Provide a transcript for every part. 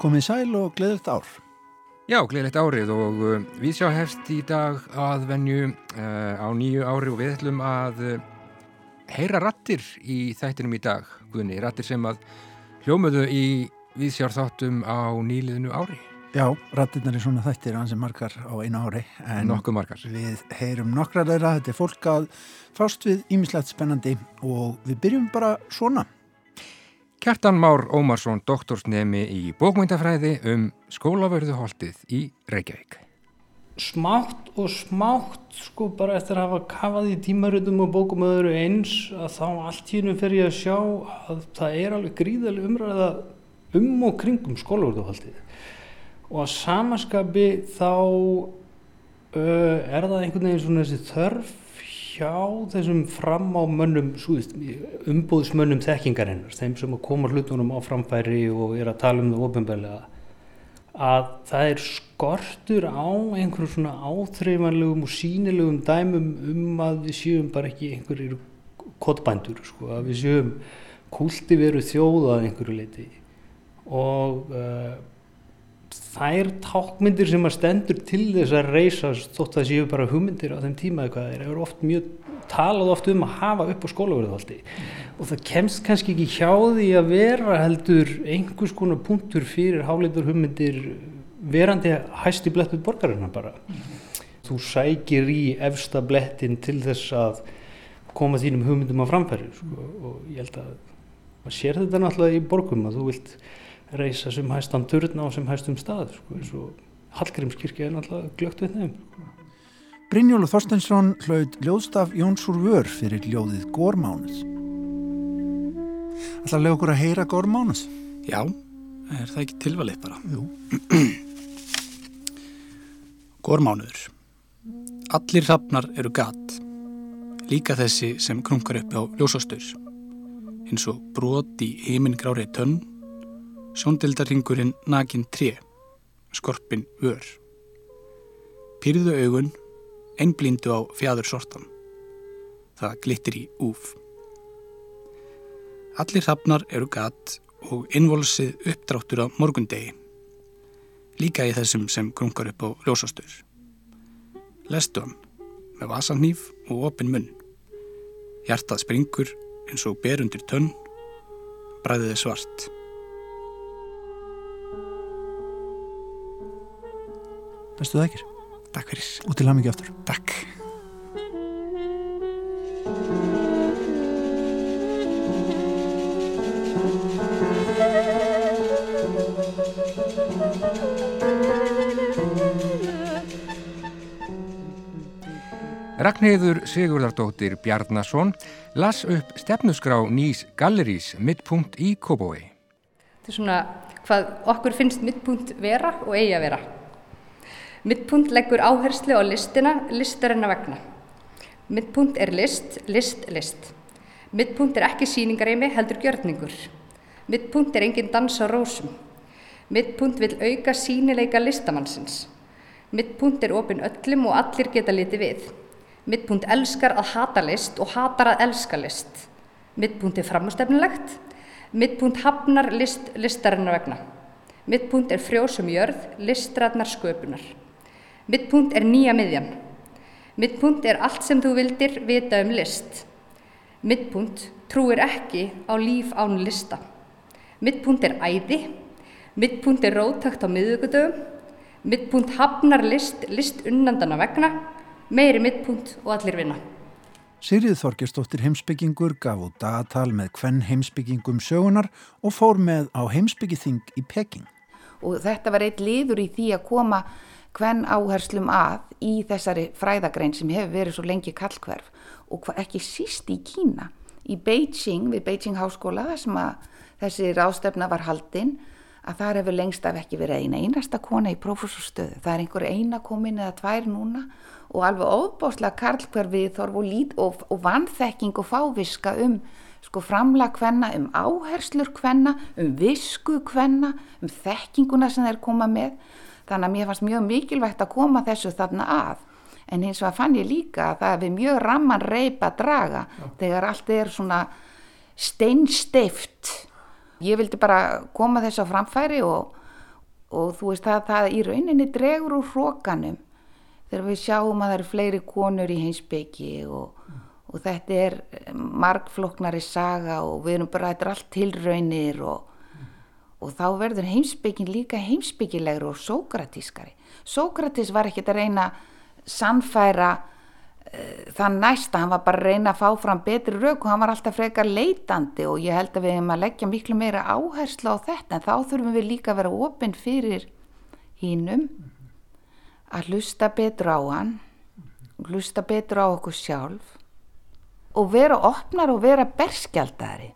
Komið sæl og gleðilt ár. Já, gleðilegt árið og uh, við sjá hefst í dag að venju uh, á nýju ári og við ætlum að uh, heyra rattir í þættinum í dag, Guðni, rattir sem að hljómuðu í viðsjárþáttum á nýliðinu ári. Já, rattirnar er svona þættir ansið margar á einu ári. Nokkuð margar. Við heyrum nokkra þeirra, þetta er fólk að fást við ímislegt spennandi og við byrjum bara svona. Kjartan Már Ómarsson, doktorsnemi í bókmyndafræði um skólavörðuholtið í Reykjavík. smátt og smátt sko bara eftir að hafa kafað í tímarutum og bókum öðru eins að þá allt í hennu fer ég að sjá að það er alveg gríðalega umræða um og kringum skólaverðuhaldið og að samaskapi þá uh, er það einhvern veginn svona þessi þörf hjá þessum fram á mönnum umbúðsmönnum þekkingarinnar þeim sem að koma hlutunum á framfæri og er að tala um það ofinbælega að það er skortur á einhverjum svona áþreifanlegum og sínilegum dæmum um að við séum bara ekki einhverjir kottbændur sko, að við séum kulti veru þjóðað einhverju leiti og uh, þær tákmyndir sem að stendur til þess að reysa þótt að séu bara hugmyndir á þeim tíma eitthvað er, er oft mjög talað oft um að hafa upp á skólaverðvaldi mm. og það kemst kannski ekki hjá því að vera heldur einhvers konar punktur fyrir háleitur hugmyndir verandi hæsti blettur borgarinnar bara þú sækir í efsta blettin til þess að koma þínum hugmyndum á framfæri sko, og ég held að maður sér þetta náttúrulega í borgum að þú vilt reysa sem hæstan turna og sem hæstum stað sko, eins og Hallgrímskirkja er náttúrulega glögt við þeim. Brynjólu Þorstensson hlaut ljóðstaf Jónsúr Vör fyrir ljóðið Górmánuð Það lega okkur að heyra Górmánuð Já, er það ekki tilvalið bara? Jú. Górmánuður Allir hrafnar eru gat líka þessi sem krunkar upp á ljósastur eins og brot í heimingrári tönn sjóndildarringurinn nakin tré, skorpin vör. Pyrðu augun, einblíndu á fjadur sortan. Það glittir í úf. Allir hafnar eru gatt og innvolsið uppdráttur á morgundegi. Líka í þessum sem krunkar upp á ljósastur. Lestu hann með vasanhýf og opin munn. Hjartað springur eins og berundir tönn, bræðiði svart. Bestu þakkir. Takk fyrir. Og til ham ekki aftur. Takk. Ragnheiður Sigurðardóttir Bjarnason las upp stefnusgrá nýs gallerís mittpunkt í Kóbói. Þetta er svona hvað okkur finnst mittpunkt vera og eigi að vera. Mittpunkt leggur áherslu á listina, listarinnar vegna. Mittpunkt er list, list, list. Mittpunkt er ekki síningareimi, heldur gjörningur. Mittpunkt er engin dans á rósum. Mittpunkt vil auka sínileika listamannsins. Mittpunkt er opinn öllum og allir geta litið við. Mittpunkt elskar að hata list og hatar að elska list. Mittpunkt er framstefnilegt. Mittpunkt hafnar list listarinnar vegna. Mittpunkt er frjósum jörð, listrætnar sköpunar. Mittpunkt er nýja miðjan. Mittpunkt er allt sem þú vildir vita um list. Mittpunkt trúir ekki á líf án lista. Mittpunkt er æði. Mittpunkt er rótakt á miðugudöfum. Mittpunkt hafnar list, list unnandana vegna. Meiri mittpunkt og allir vinna. Sigrið Þorgesdóttir heimsbyggingur gaf út dagatal með hvenn heimsbyggingum sögunar og fór með á heimsbyggithing í Peking. Og þetta var eitt liður í því að koma hvenn áherslum að í þessari fræðagrein sem hefur verið svo lengi kallkverf og ekki síst í Kína. Í Beijing, við Beijing háskóla, þar sem að þessi rástefna var haldinn, að það hefur lengst af ekki verið eina einasta kona í prófessorstöðu. Það er einhver eina komin eða tvær núna og alveg óbáslega karlkverfið þorf og, og, og vanþekking og fáviska um sko framlag hvenna, um áherslur hvenna, um visku hvenna, um þekkinguna sem þeir koma með. Þannig að mér fannst mjög mikilvægt að koma þessu þarna að. En hins vegar fann ég líka að það hefði mjög ramman reypa að draga Já. þegar allt er svona steinsteift Ég vildi bara koma þess á framfæri og, og þú veist það, það í rauninni dregur úr hrókanum þegar við sjáum að það eru fleiri konur í heimsbyggi og, og þetta er margfloknari saga og við erum bara, þetta er allt tilraunir og, og þá verður heimsbyggin líka heimsbyggilegur og sókratískari. Sókratis var ekkert að reyna sannfæra uh, þann næsta, hann var bara að reyna að fá fram betri rauk og hann var alltaf frekar leitandi og ég held að við hefum að leggja miklu meira áherslu á þetta en þá þurfum við líka að vera opinn fyrir hínum að hlusta betur á hann hlusta betur á okkur sjálf og vera opnar og vera berskjaldari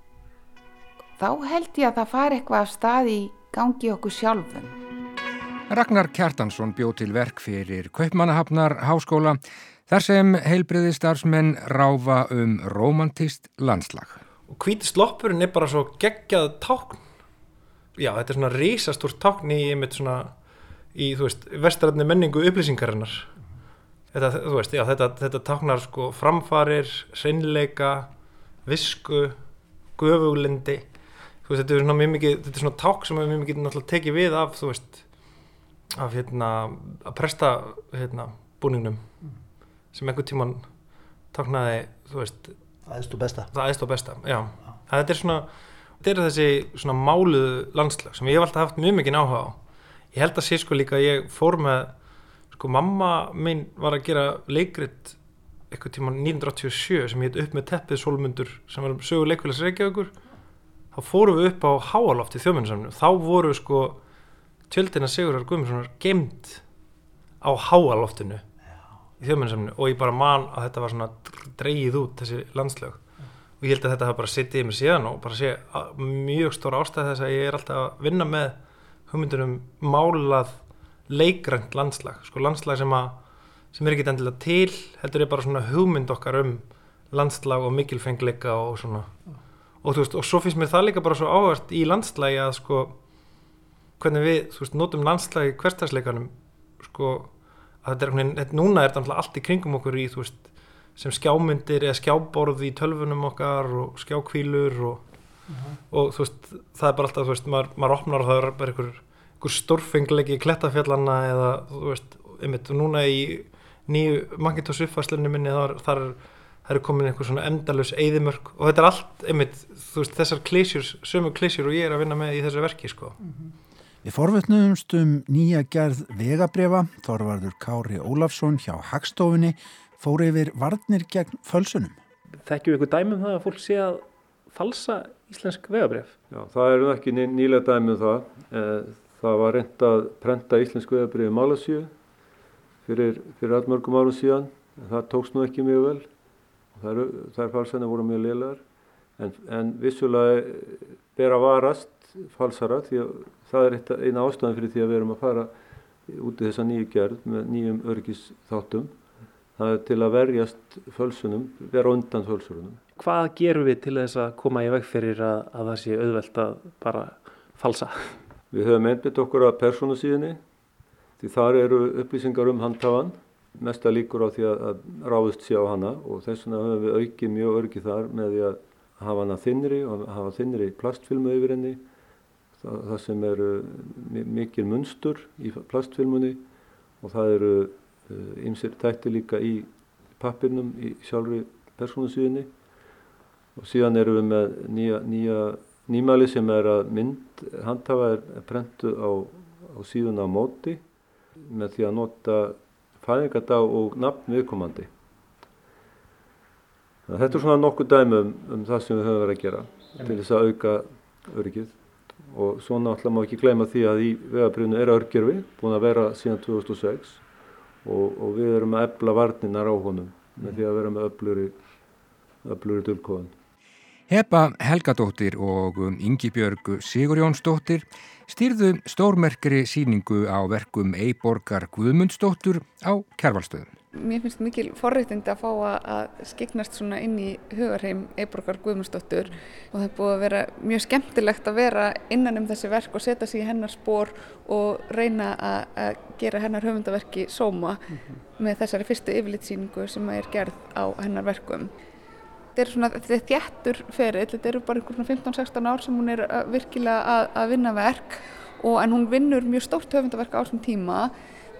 þá held ég að það fari eitthvað af stað í gangi okkur sjálfum Ragnar Kjartansson bjóð til verk fyrir Kaupmannahafnar háskóla þar sem heilbriði starfsmenn ráfa um romantist landslag. Og hvíti sloppurinn er bara svo geggjað tákn. Já, þetta er svona risastórt tákn í einmitt svona í, þú veist, vestarætni menningu upplýsingarinnar. Þetta, þú veist, já, þetta, þetta táknar sko framfarir, seinleika, visku, göfuglindi. Veist, þetta er svona mjög mikið, þetta er svona tákn sem við mjög mikið náttúrulega tekið við af, þú veist, af hérna að presta hérna búningnum mm. sem einhvern tíman taknaði þú veist aðeins og besta aðeins og besta, já ah. þetta er svona, þetta er þessi svona máluðu landslag sem ég hef alltaf haft mjög mikið áhuga á ég held að sé sko líka að ég fór með sko mamma minn var að gera leikrit eitthvað tíman 1987 sem heit upp með teppið solmundur sem var sögur leikvæðis reykjavíkur. Þá fórum við upp á háaloft í þjóminsamnu þá voru sko tjöldina Sigurar Guðmundssonar gemd á háaloftinu í þjóðmennisamnu og ég bara man að þetta var svona dreyið út þessi landslög. Og ég held að þetta hafa bara sittið í mig síðan og bara sé mjög stóra ástæð þess að ég er alltaf að vinna með hugmyndunum málað leikrænt landslag sko landslag sem að sem er ekki endilega til heldur er bara svona hugmynd okkar um landslag og mikilfengleika og svona og þú veist og svo finnst mér það líka bara svo áhvert í landslagi að sko hvernig við, þú veist, notum landslægi hverstagsleikanum sko, að þetta er einhvern veginn, núna er þetta allt í kringum okkur í, þú veist, sem skjámyndir eða skjáborð í tölfunum okkar og skjákvílur og, uh -huh. og þú veist, það er bara alltaf, þú veist, maður, maður opnar og það er bara einhver, einhver stórfenglegi klettafjallana eða, þú veist, einmitt, núna í nýju Macintosh uppfæslunni minni þar, þar er eru komin einhver svona endalus eðimörk og þetta er allt, einmitt, þú veist, þessar klísjur, sömu klísjur og ég er að vinna með í þessu verki, sko. Mm -hmm. Við forvetnumst um nýja gerð vegabrefa, Þorvarður Kári Ólafsson hjá Hagstofunni fór yfir varnir gegn fölsunum. Þekkjum við eitthvað dæmum það að fólk sé að falsa íslensk vegabref? Já, það eru ekki nýlega dæmum það. Það var reynd að prenta íslensk vegabref í Malasíu fyrir, fyrir allmörgum árum síðan. Það tókst nú ekki mjög vel. Það er falsanir voru mjög liðlegar. En, en vissulega ber að varast falsara því að það er eina ástæðan fyrir því að við erum að fara út í þessa nýju gerð með nýjum örgisþáttum. Það er til að verjast fölsunum, vera undan fölsunum. Hvað gerum við til þess að koma í veg fyrir að, að það sé auðvelt að bara falsa? Við höfum einbit okkur að persónusíðinni því þar eru upplýsingar um handhafan. Mesta líkur á því að ráðust sé á hana og þess vegna höfum við aukið mjög örgið þar með því að hafa hana þinnri og hafa þinnri plastfilmu yfir henni það, það sem eru mikil munstur í plastfilmunni og það eru ymsir uh, tætti líka í pappirnum í sjálfri persónusíðinni og síðan eru við með nýja, nýja nýmæli sem er að mynd handhafa er, prentu á, á síðuna á móti með því að nota fæðingardag og nafn viðkomandi. Þetta er svona nokkuð dæmi um, um það sem við höfum verið að gera til þess að auka öryggið og svo náttúrulega má ekki gleyma því að í vegabrifinu er örgjörfi búin að vera síðan 2006 og, og við erum að ebla varninar á honum með því að vera með öfluri öfluri dölkóðan. Hepa Helgadóttir og Ingi Björg Sigurjónsdóttir stýrðu stórmerkri síningu á verkum Eiborgar Guðmundsdóttur á Kjærvalstöðum. Mér finnst mikil forreittindi að fá að skiknast svona inn í hugarheim Eiborgar Guðmundsdóttur og það er búið að vera mjög skemmtilegt að vera innan um þessi verk og setja sér í hennar spór og reyna að gera hennar höfundaverki sóma mm -hmm. með þessari fyrstu yfirlitsýningu sem er gerð á hennar verkum. Þetta er svona þetta er þjættur ferill, þetta eru bara einhvern 15-16 ár sem hún er að, virkilega að, að vinna verk og en hún vinnur mjög stórt höfundaverk á þessum tíma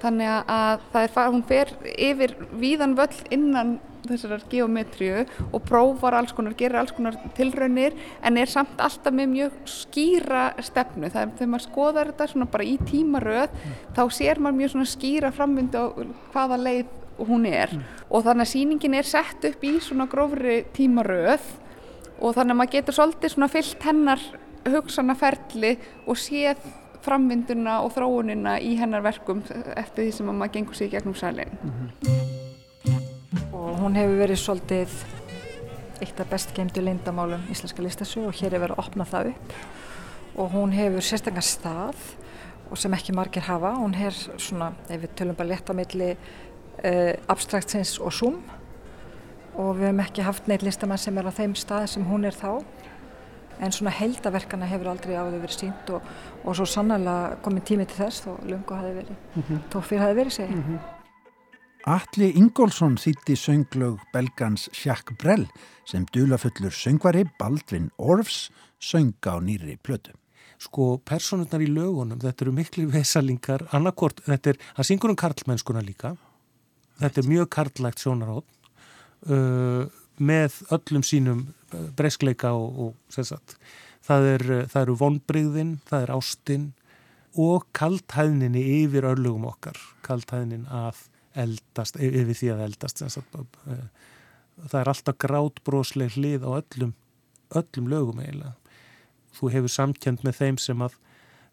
þannig að er, hún fer yfir víðan völl innan þessar geometriu og prófar alls konar, gerir alls konar tilraunir en er samt alltaf með mjög skýra stefnu. Það er þegar maður skoðar þetta svona bara í tímaröð mm. þá sér maður mjög svona skýra framvindu á hvaða leið hún er mm. og þannig að síningin er sett upp í svona grófri tímaröð og þannig að maður getur svolítið svona fyllt hennar hugsanaferli og séð framvinduna og þróunina í hennar verkum eftir því sem maður gengur sér gegnum sælinn. Mm -hmm. Og hún hefur verið svolítið eitt af best geimdu leindamálum íslenska listasög og hér er verið að opna það upp og hún hefur sérstaklega stað og sem ekki margir hafa. Hún er svona, ef við tölum bara leta milli uh, abstraktsins og zoom og við hefum ekki haft neitt listamann sem er á þeim stað sem hún er þá en svona heildaverkana hefur aldrei áður verið sínt og, og svo sannlega komið tími til þess þó lungu hafi verið, mm -hmm. þó fyrir hafi verið segið. Mm -hmm. Alli Ingólfsson þýtti sönglaug belgans Jacques Brel sem dulafullur söngvari Baldvin Orfs söng á nýri plötu. Sko, personurnar í lögunum, þetta eru miklu vesalingar, annarkort, þetta er, það syngur um karlmennskuna líka, þetta er mjög karlægt sjónarótt, uh, með öllum sínum eh, breyskleika og, og sagt, það, er, eh, það eru vonbreyðin, það er ástinn og kalthæðninni yfir örlugum okkar, kalthæðnin að eldast, yfir því að eldast sagt, eh, það er alltaf grátbrósleg hlið á öllum öllum lögum eiginlega. Þú hefur samkjönd með þeim sem, að,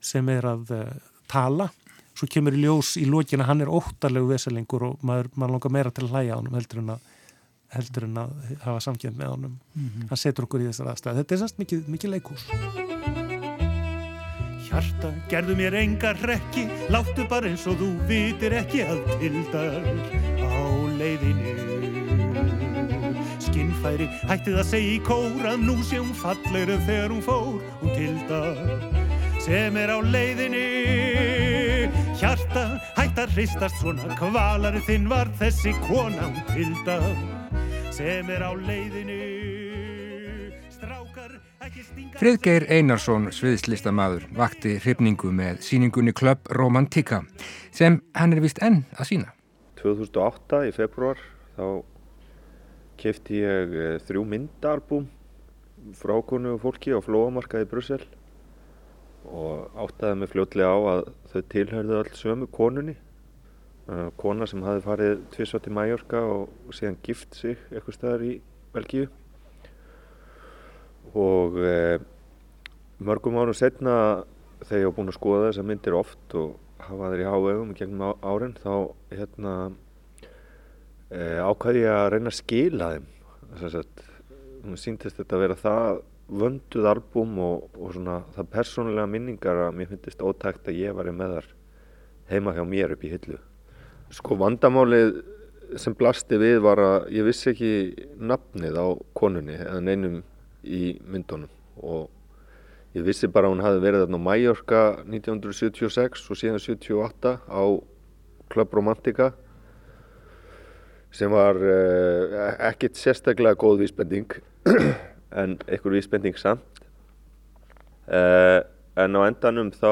sem er að uh, tala svo kemur í ljós í lókina hann er óttalegu veselingur og maður, maður langar meira til að hlæja á hann heldur en að heldur en að hafa samkjönd með honum. Mm -hmm. hann setur okkur í þessar aðstæð þetta er sannst mikið, mikið leikús Hjarta, gerðu mér enga rekki láttu bara eins og þú vitir ekki að tildar á leiðinu. Skinnfæri hættið að segja í kóra nú sé hún fallegri þegar hún fór hún tildar sem er á leiðinu Hjarta, hætt að hristast svona. Kvalari þinn var þessi kona hún tildar sem er á leiðinu. Strákar ekki stinga Friðgeir Einarsson, sviðslistamadur, vakti hrifningu með síningunni Club Romantica sem hann er vist enn að sína. 2008 í februar þá kefti ég eh, þrjú myndalbum frá konu og fólki á flóamarkaði í Brussel og áttaði mig fljótlega á að þau tilhörðu alls sömu konunni. Uh, kona sem hafi farið tviðsvátt til Mallorca og síðan gift sig eitthvað staðar í Belgíu. Og e, mörgum árum setna þegar ég á búin að skoða þessar myndir oft og hafa þeir í hávegum gegnum árin þá hérna, e, ákvæði ég að reyna að skila þeim. Þess að mér síntist þetta að vera það vönduð albúm og, og svona það persónulega minningar að mér finnist ótækt að ég var með þar heima hjá mér upp í hillu. Sko vandamálið sem blasti við var að ég vissi ekki nafnið á konunni eða neinum í myndunum. Og ég vissi bara að hún hafi verið þarna á Mallorca 1976 og síðan 78 á Club Romantica sem var eh, ekkert sérstaklega góð vísbending en einhver vísbending samt. Eh, en á endanum þá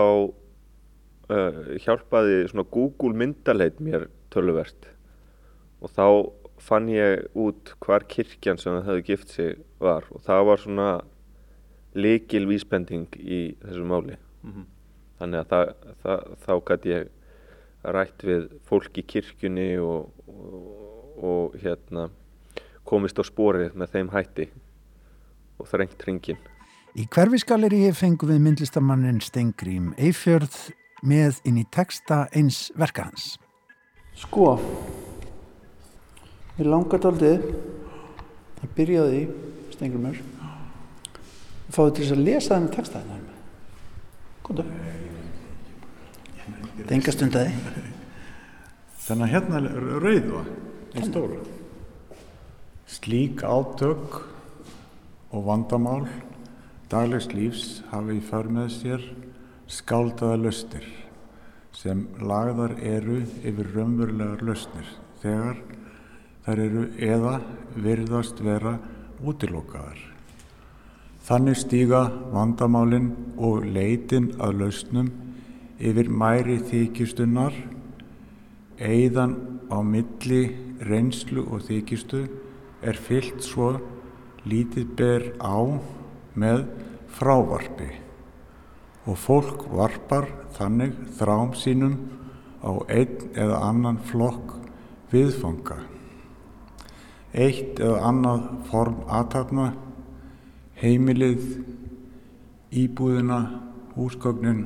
uh, hjálpaði svona Google myndaleit mér töluvert. Og þá fann ég út hvar kirkjan sem það hefði gift sig var. Og það var svona likil vísbending í þessu máli. Mm -hmm. þannig að það, það, þá gæti ég rætt við fólk í kirkjunni og, og, og hérna komist á spórið með þeim hætti og þrengt ringin Í hverfisgaleri fengum við myndlistamannin Stengrím Eifjörð með inn í texta eins verka hans. Sko, ég langar daldið að byrja því, Stengurmur, að fá þið til þess að lesa þennan texta þennan. Góða. Það er enga stund að þið. Þannig að hérna er rauða, einn stóra. Slík átök og vandamál daglegs lífs hafi í för með sér skáldaða lausnir sem lagðar eru yfir raunverulegar lausnir þegar þær eru eða virðast vera útilokaðar. Þannig stíga vandamálinn og leitin að lausnum yfir mæri þykjustunnar, eigðan á milli reynslu og þykjustu er fyllt svo lítið ber á með frávarpi og fólk varpar þannig þrám sínum á einn eða annan flokk viðfanga. Eitt eða annað form aðtapna, heimilið, íbúðina, húsgögnin,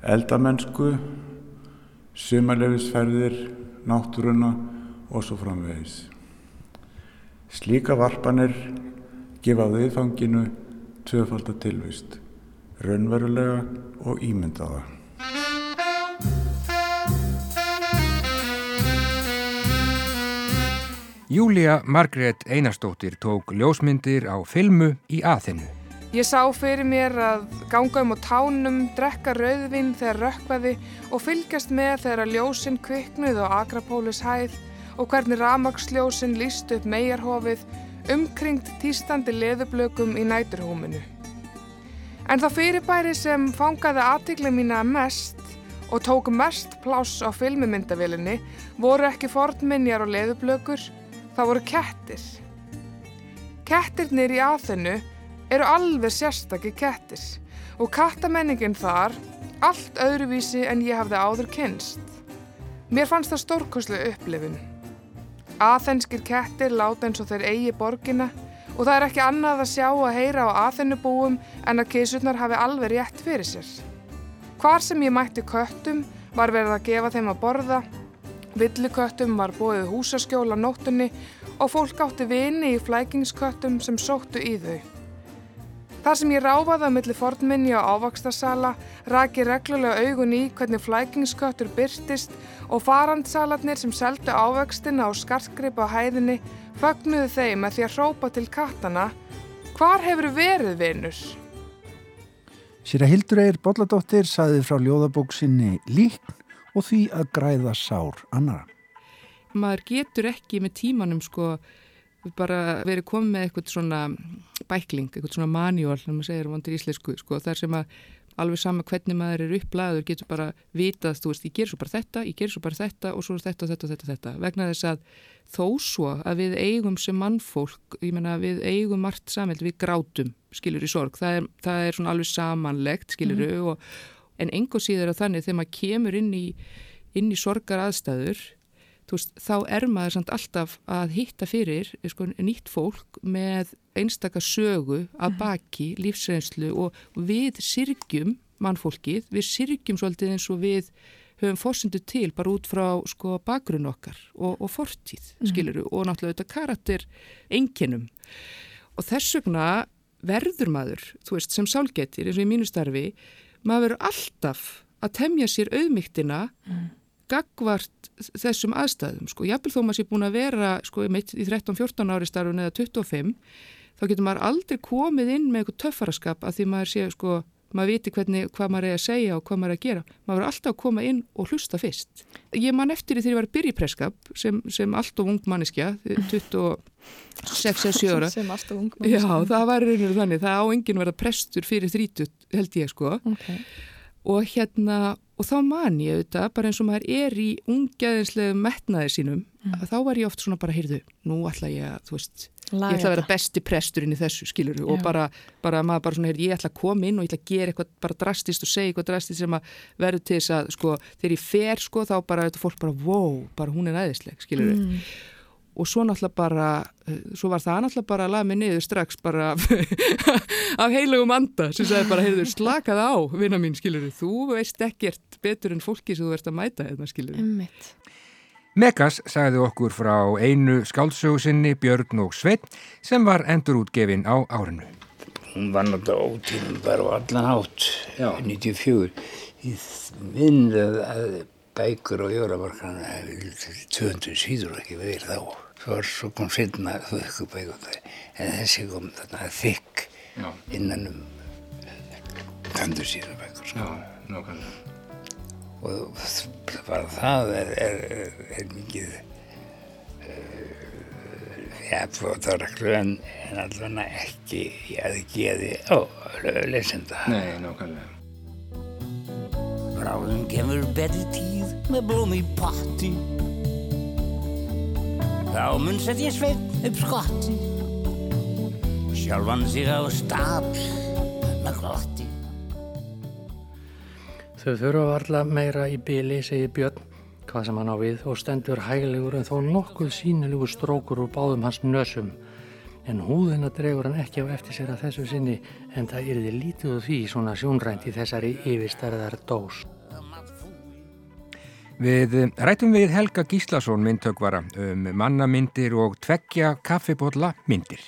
eldamennsku, sumarlefisferðir, náttúruna og svo framvegis. Slíka varpanir gefa viðfanginu tvöfaldar tilvist, raunverulega og ímyndaða. Júlia Margrét Einarstóttir tók ljósmyndir á filmu í aðinu. Ég sá fyrir mér að ganga um á tánum, drekka rauðvinn þegar rökkvaði og fylgjast með þegar ljósinn kviknuð á Akrapólis hæð og hvernig ramagsljósinn líst upp megarhofið umkringt týstandi leðublökum í næturhúminu. En það fyrirbæri sem fangaði aðtikli mína mest og tók mest pláss á filmumyndavilinni voru ekki fornminjar og leðublökur, það voru kettir. Kettirnir í aðhennu eru alveg sérstakki kettir og kattamenningin þar allt öðruvísi en ég hafði áður kynst. Mér fannst það stórkoslu upplifin. Aþenskir kettir láta eins og þeir eigi borgina og það er ekki annað að sjá að heyra á aþennubúum en að kísurnar hafi alveg rétt fyrir sér. Hvar sem ég mætti köttum var verið að gefa þeim að borða, villuköttum var bóðið húsaskjóla nóttunni og fólk átti vini í flækingsköttum sem sóttu í þau. Þar sem ég ráfaði á milli fornminni og ávakstasala raki reglulega augun í hvernig flækingsköttur byrtist og farandsalarnir sem seldu ávöxtina og skartgrip á hæðinni fögnuðu þeim að því að hrópa til kattana Hvar hefur verið vinnur? Sýra Hildur Eir Bolladóttir saði frá ljóðabóksinni líkn og því að græða sár annara. Maður getur ekki með tímanum sko bara verið komið með eitthvað svona bækling, eitthvað svona manuál sem maður segir vondur íslensku, sko, þar sem að alveg sama hvernig maður er upplæður getur bara vitað, þú veist, ég ger svo bara þetta ég ger svo bara þetta og svo þetta og þetta og þetta, þetta vegna þess að þó svo að við eigum sem mannfólk ég menna við eigum margt samheld við grátum, skilur í sorg, það er, það er svona alveg samanlegt, skilur mm -hmm. og, en engo síður að þannig þegar maður kemur inn í, inn í sorgar aðstæður veist, þá er maður samt alltaf að hitta fyrir sko, nýtt fólk með einstakar sögu að mhm. baki lífsreynslu og við sirgjum mannfólkið, við sirgjum svolítið eins og við höfum fórsendu til bara út frá sko, bakgrunn okkar og, og fortíð, mm. skiluru, og náttúrulega þetta karakter enginum. Og þess vegna verður maður, þú veist, sem sálgetir eins og í mínu starfi, maður verður alltaf að temja sér auðmygtina mm gagvart þessum aðstæðum sko, jápil þó maður sé búin að vera sko í 13-14 ári starfun eða 25 þá getur maður aldrei komið inn með eitthvað töffaraskap að því maður sé sko, maður viti hvernig, hvað maður er að segja og hvað maður er að gera, maður er alltaf að koma inn og hlusta fyrst. Ég man eftir því ég var að byrja í presskap sem, sem allt of ung manniska 26-7 ára. Sem allt of ung manniska Já, það var reynir þannig, það á enginn verða prestur fyrir 30 held ég sko. Okay. og hérna og þá man ég auðvitað, bara eins og maður er í ungeðinslega metnaði sínum mm. þá var ég oft svona bara, heyrðu, nú ætla ég að, þú veist, Laga ég ætla að vera besti presturinn í þessu, skilur þú, og bara, bara maður bara svona, heyrðu, ég ætla að koma inn og ég ætla að gera eitthvað bara drastist og segja eitthvað drastist sem að verður til þess að, sko, þegar ég fer, sko, þá bara, þetta fólk bara, wow, bara hún er æðisleg, skilur þú. Mm og svo náttúrulega bara, eh, svo var það náttúrulega bara að laða mig niður strax bara af, af heilugum anda sem sagði bara, heyrður, slakað á, vinna mín, skilur þú veist ekkert betur en fólki sem þú verðst að mæta hérna, skilur Ummitt. Megas sagði okkur frá einu skáldsögusinni Björn og Sveit sem var endurútgefin á árinu. Hún var náttúrulega ótíðan bara á allan átt, 94. Ég myndi að bækur og jóramarkana 200 síður ekki verið þá svo, svo kom setna þauðkubæk en þessi kom þarna þykk innan um kandur síðan bækur sko. og bara það er, er, er mikið uh, ja, fotoreglu en, en allavega ekki að geði á lesenda. Nei, nákvæmlega. Bráðum kemur betri tíð með blóm í patti Þá mun sett ég sveitn upp skotti Sjálfan sig á stapl með glotti Þau þurfa varla meira í byli, segir Björn, hvað sem hann á við og stendur hæglegur en þó nokkuð sínilegur strókur úr báðum hans nösum. En húðina dregur hann ekki á eftir sér að þessu sinni en það yrði lítið úr því svona sjónrænt í þessari yfirstærðar dós. Við rætum við Helga Gíslason myndtökvara um mannamyndir og tveggja kaffibotla myndir.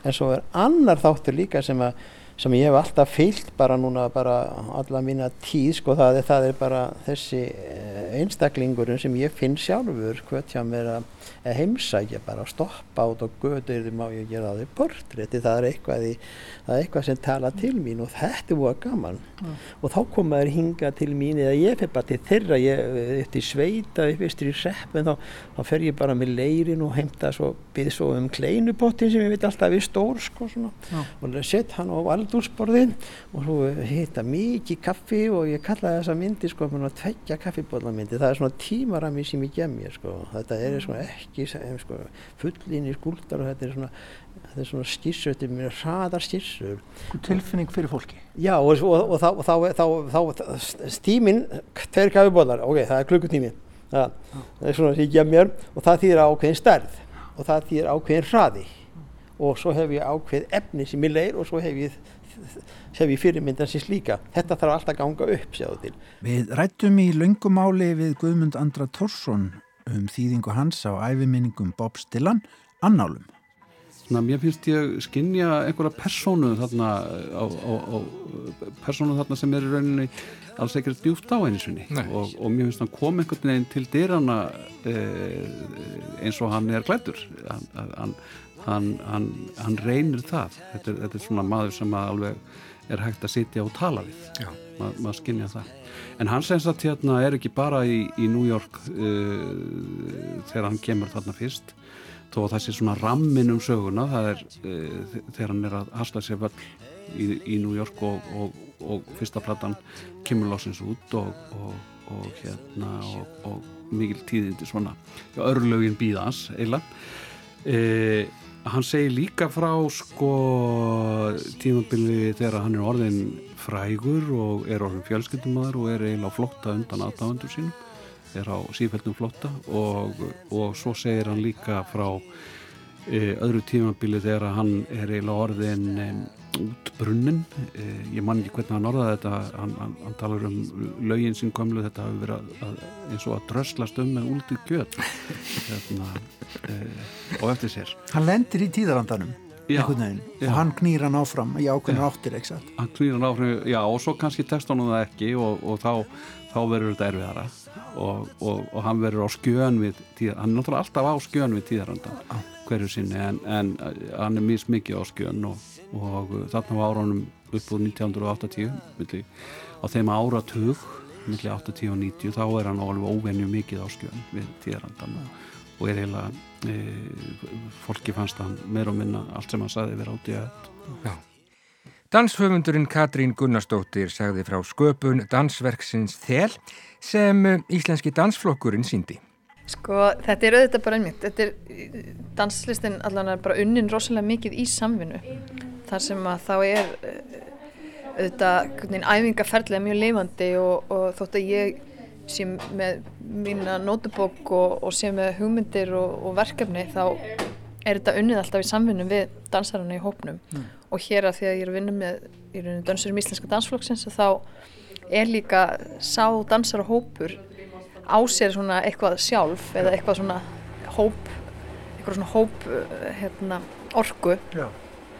En svo er annar þáttur líka sem að sem ég hef alltaf fyllt bara núna bara alla mína tíð sko það er, það er bara þessi einstaklingurinn sem ég finn sjálfur hvert hjá mér að heimsækja bara að stoppa át og götur má ég gera því portrétti? Það er eitthvað, í, það er eitthvað sem tala til mín og þetta er búið gaman. Mm. og þá komaður hinga til mín eða ég fyrir bara til þeirra ég eftir sveita upp eftir í seppin þá, þá fer ég bara með leirin og heimta svo byrð svo um kleinupottin sem ég veit alltaf er stór sko svona. Mm. og sett hann á aldúrsborðin og svo hita mikið kaffi og ég kalla þessa myndi sko að tveggja kaffibólamyndi það er svona tímarami sem ég gem mér sko. Þetta er svona ekki sko, fullinni skúldar og þetta er svona þetta er svona skissur, þetta er mjög hraðar skissur tilfinning fyrir fólki. Já og, og, og, og þá, þá, þá, þá stímin, tveir kaffibólar ok, það er klukkutími. Það, það er svona sem ég gem mér og það þýðir ákveðin stærð og það þýðir ákveðin hraði. Og svo hef ég ákveð efni sem ég leir og svo hef ég hef ég fyrirmyndan síns líka þetta þarf alltaf að ganga upp sjáðu til. Við rættum í löngumáli við Guðmund Andra Tórsson um þýðingu hans á æfiminningum Bob Stillan annálum Svona, mér finnst ég skinja einhverja persónu þarna á, á, á persónu þarna sem er í rauninni alls ekkert djúft á einu sinni. Og, og mér finnst hann kom einhvern veginn til dyrana eh, eins og hann er klættur hann, hann, hann, hann reynir það. Þetta er, þetta er svona maður sem alveg er hægt að sitja og tala við Ma, maður skinnja það. En hann segist að hérna er ekki bara í, í New York uh, þegar hann kemur þarna fyrst þó að það sé svona rammin um söguna það er uh, þegar hann er að hasla sér völl í, í New York og, og, og fyrsta platan kemur losins út og, og hérna og mikil tíðindi svona. Örlögin býðans eða uh, hann segir líka frá sko tímabili þegar hann er orðin frægur og er orðin fjölskyldumæður og er eiginlega flotta undan aðdáðandur sínum er á sífældum flotta og, og svo segir hann líka frá öðru tímabili þegar hann er eiginlega orðin e, út brunnin e, ég man ekki hvernig hann orðaði þetta. Hann, hann, hann talar um lögin sín komlu þetta hafi verið að, að, eins og að dröslast um með úldið kjöt. Hérna, e, og eftir sér. Hann lendir í tíðarandanum Já, og hann knýr hann áfram í ákveðinu áttir hann knýr hann áfram, já og svo kannski testa hann það ekki og, og þá, þá verður þetta erfiðara. Og, og, og hann verður á skjön við tíðar, hann er náttúrulega alltaf á skjön við tíðarandan ah. Hverju sinni en, en hann er mís mikið á skjön og þarna var áraunum upp úr 1980 milli, á þeim áratug millir 80 og 90 þá er hann alveg óvenju mikið á skjön við tíðarandan og er eiginlega e, fólki fannst hann meir og minna allt sem hann saði verið átti að Danshöfundurinn Katrín Gunnarsdóttir sagði frá sköpun dansverksins Þel sem íslenski dansflokkurinn síndi. Sko þetta er auðvitað bara einmitt, þetta er danslistin allan er bara unnin rosalega mikið í samvinnu þar sem að þá er auðvitað æfingaferðlega mjög leifandi og, og þótt að ég sé með mína nótubók og, og sé með hugmyndir og, og verkefni þá er þetta unnið alltaf í samvinnum við dansarana í hópnum mm. og hér að því að ég er að vinna með í rauninu dansurum íslenska dansflokksins þá er líka sá dansara hópur á sér svona eitthvað sjálf eða eitthvað svona hóp eitthvað svona hóp hérna, orgu Já.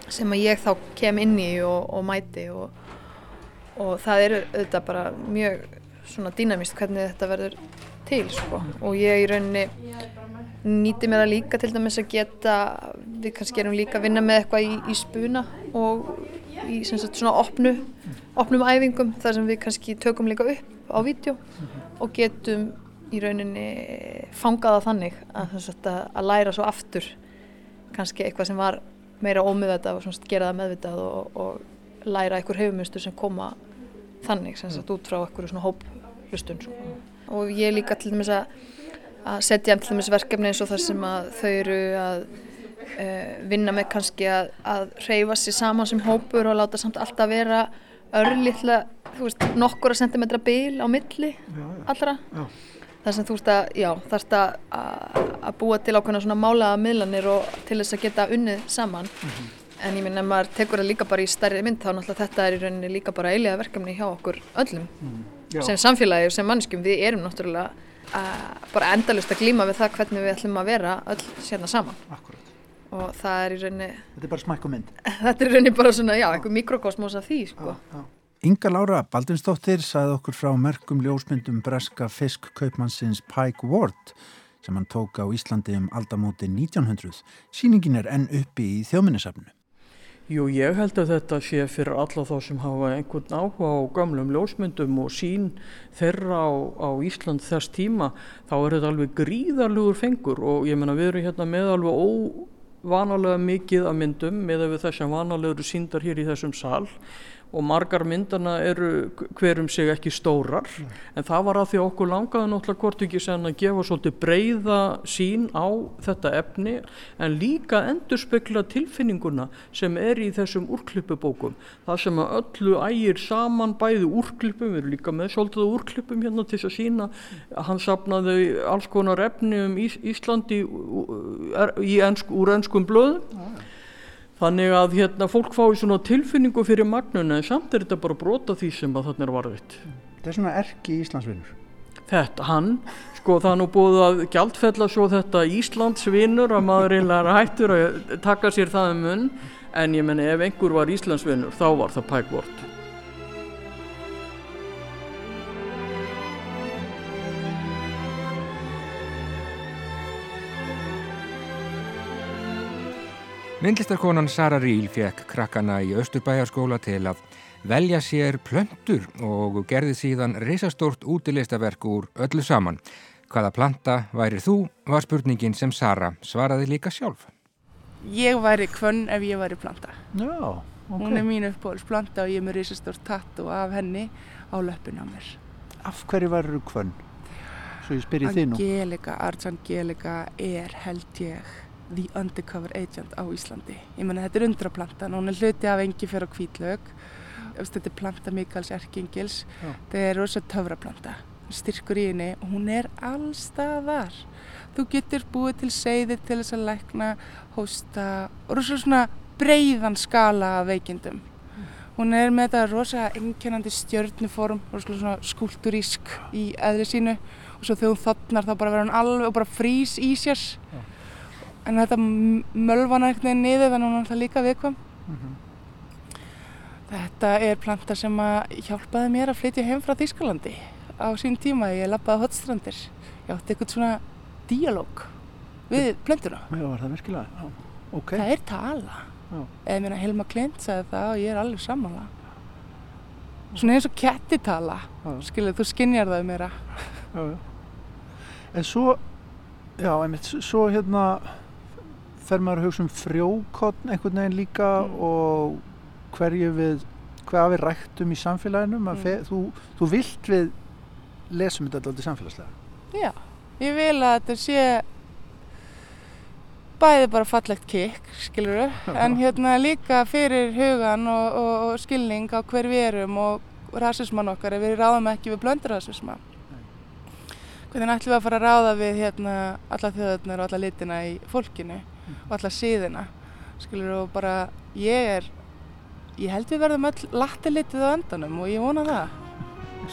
sem að ég þá kem inn í og, og mæti og, og það er auðvitað bara mjög svona dýnamist hvernig þetta verður til sko. og ég í rauninni nýti mér það líka til dæmis að geta við kannski erum líka að vinna með eitthvað í, í spuna og í sagt, svona opnu, opnum æfingum þar sem við kannski tökum líka upp á vídeo og getum í rauninni fangaða þannig að, að, að læra svo aftur kannski eitthvað sem var meira ómiðvitað og gera það meðvitað og, og læra einhver hefumustur sem koma þannig sem sagt út frá einhverju svona hóplustun sko. og ég líka til dæmis að að setja til dæmis verkefni eins og það sem að þau eru að uh, vinna með kannski að reyfa sér saman sem hópur og láta samt alltaf vera örlítla, þú veist, nokkura sentimetra bil á milli allra. Já. þar sem þú veist að, já, þarfst að að búa til ákveðna svona málaða miðlanir og til þess að geta unnið saman. En ég minn ef maður tekur það líka bara í stærri mynd þá náttúrulega þetta er í rauninni líka bara eilega verkefni hjá okkur öllum. Já. sem samfélagi og sem mannskjum við erum náttúrulega uh, bara endalust að glíma við það hvernig við ætlum að vera öll sérna saman. Akkurat. Og það er í rauninni Þetta er bara smæk og mynd. þetta er í rauninni bara svona, já, einhver mikrokosmos af því, sko. Inga Lára Baldinsdóttir sagði okkur frá merkum ljósmyndum breska fiskkaupmannsins Pike Ward sem hann tók á Íslandi um aldamóti 1900. Sýningin er enn uppi í þjóminnesafnu. Jú, ég held að þetta sé fyrir alla þá sem hafa einhvern áhuga á gamlum ljósmyndum og sín þeirra á, á Ísland þess tíma, þá er þetta alveg gríðarlugur fengur og ég menna við erum hérna með alveg óvanalega mikið af myndum með að við þessum vanalega eru síndar hér í þessum sal og margar myndana eru hverum sig ekki stórar en það var að því okkur langaði náttúrulega hvort ekki sen að gefa svolítið breyða sín á þetta efni en líka endurspegla tilfinninguna sem er í þessum úrklippubókum. Það sem að öllu ægir saman bæði úrklippum, við erum líka með svolítið úrklippum hérna til þess að sína hann sapnaði alls konar efni um Ís Íslandi í ensk, úr enskum blöðum Þannig að hérna, fólk fái svona tilfinningu fyrir magnuna en samt er þetta bara brota því sem að þarna er varðvitt. Þetta er svona erki Íslandsvinnur. Þetta, hann, sko það er nú búið að gjaldfella svo þetta Íslandsvinnur að maður eiginlega hættur að taka sér það um munn en ég menna ef einhver var Íslandsvinnur þá var það pækvort. Myndlistarkonan Sara Ríl fekk krakkana í Östurbæjarskóla til að velja sér plöntur og gerði síðan reysastórt útilistaverk úr öllu saman. Hvaða planta væri þú var spurningin sem Sara svaraði líka sjálf. Ég væri kvönn ef ég væri planta. Já, ok. Hún er mín uppbóðs planta og ég er með reysastórt tattu af henni á löppinu á mér. Af hverju værið hvern? Svo ég spyr í þínu. Angelica, Arts Angelica er held ég the undercover agent á Íslandi. Ég menna þetta er undraplantan, hún er hluti af engi fyrir á kvítlaug. Þetta er planta Mikaels Erkingils. Já. Þetta er rosa töfraplanta. Styrkur í henni og hún er allstaðar. Þú getur búið til seiðir til þess að lækna, hósta og rosa svona breiðan skala af veikindum. Hún er með þetta rosa einkennandi stjörnuform, rosa svona skúlturísk í eðri sínu og svo þegar hún þotnar þá bara verður hún alveg og bara frýs í sér. Já. En þetta mölvan eitthvað niður þannig að hún er alltaf líka viðkvam. Mhm. Þetta er planta sem að hjálpaði mér að flytja heim frá Þýskalandi á sín tíma. Ég lappaði hotstrandir. Ég átti eitthvað svona díalóg við var það virkilega? Já, ok. Það er tala. Já. Eða mér að Helma Klint sagði það og ég er alveg sammála. Svona eins og kettitala. Skilur, þú skinjar það meira. Já, já. En svo, já, einmitt, svo hérna fer maður að hugsa um frjókotn einhvern veginn líka og hverju við, hvað við ræktum í samfélaginu. Mm. Fe, þú, þú vilt við lesum þetta alltaf samfélagslega. Já, ég vil að þetta sé bæði bara fallegt kikk, skilur en hérna líka fyrir hugan og, og, og skilning á hver við erum og rasisman okkar við ráðum ekki við blöndurrasisma. Hvernig ætlum við að fara að ráða við hérna alla þjóðurnar og alla litina í fólkinu og alla síðina, skilur og bara ég er, ég held við verðum öll lattilitið á endanum og ég vona það.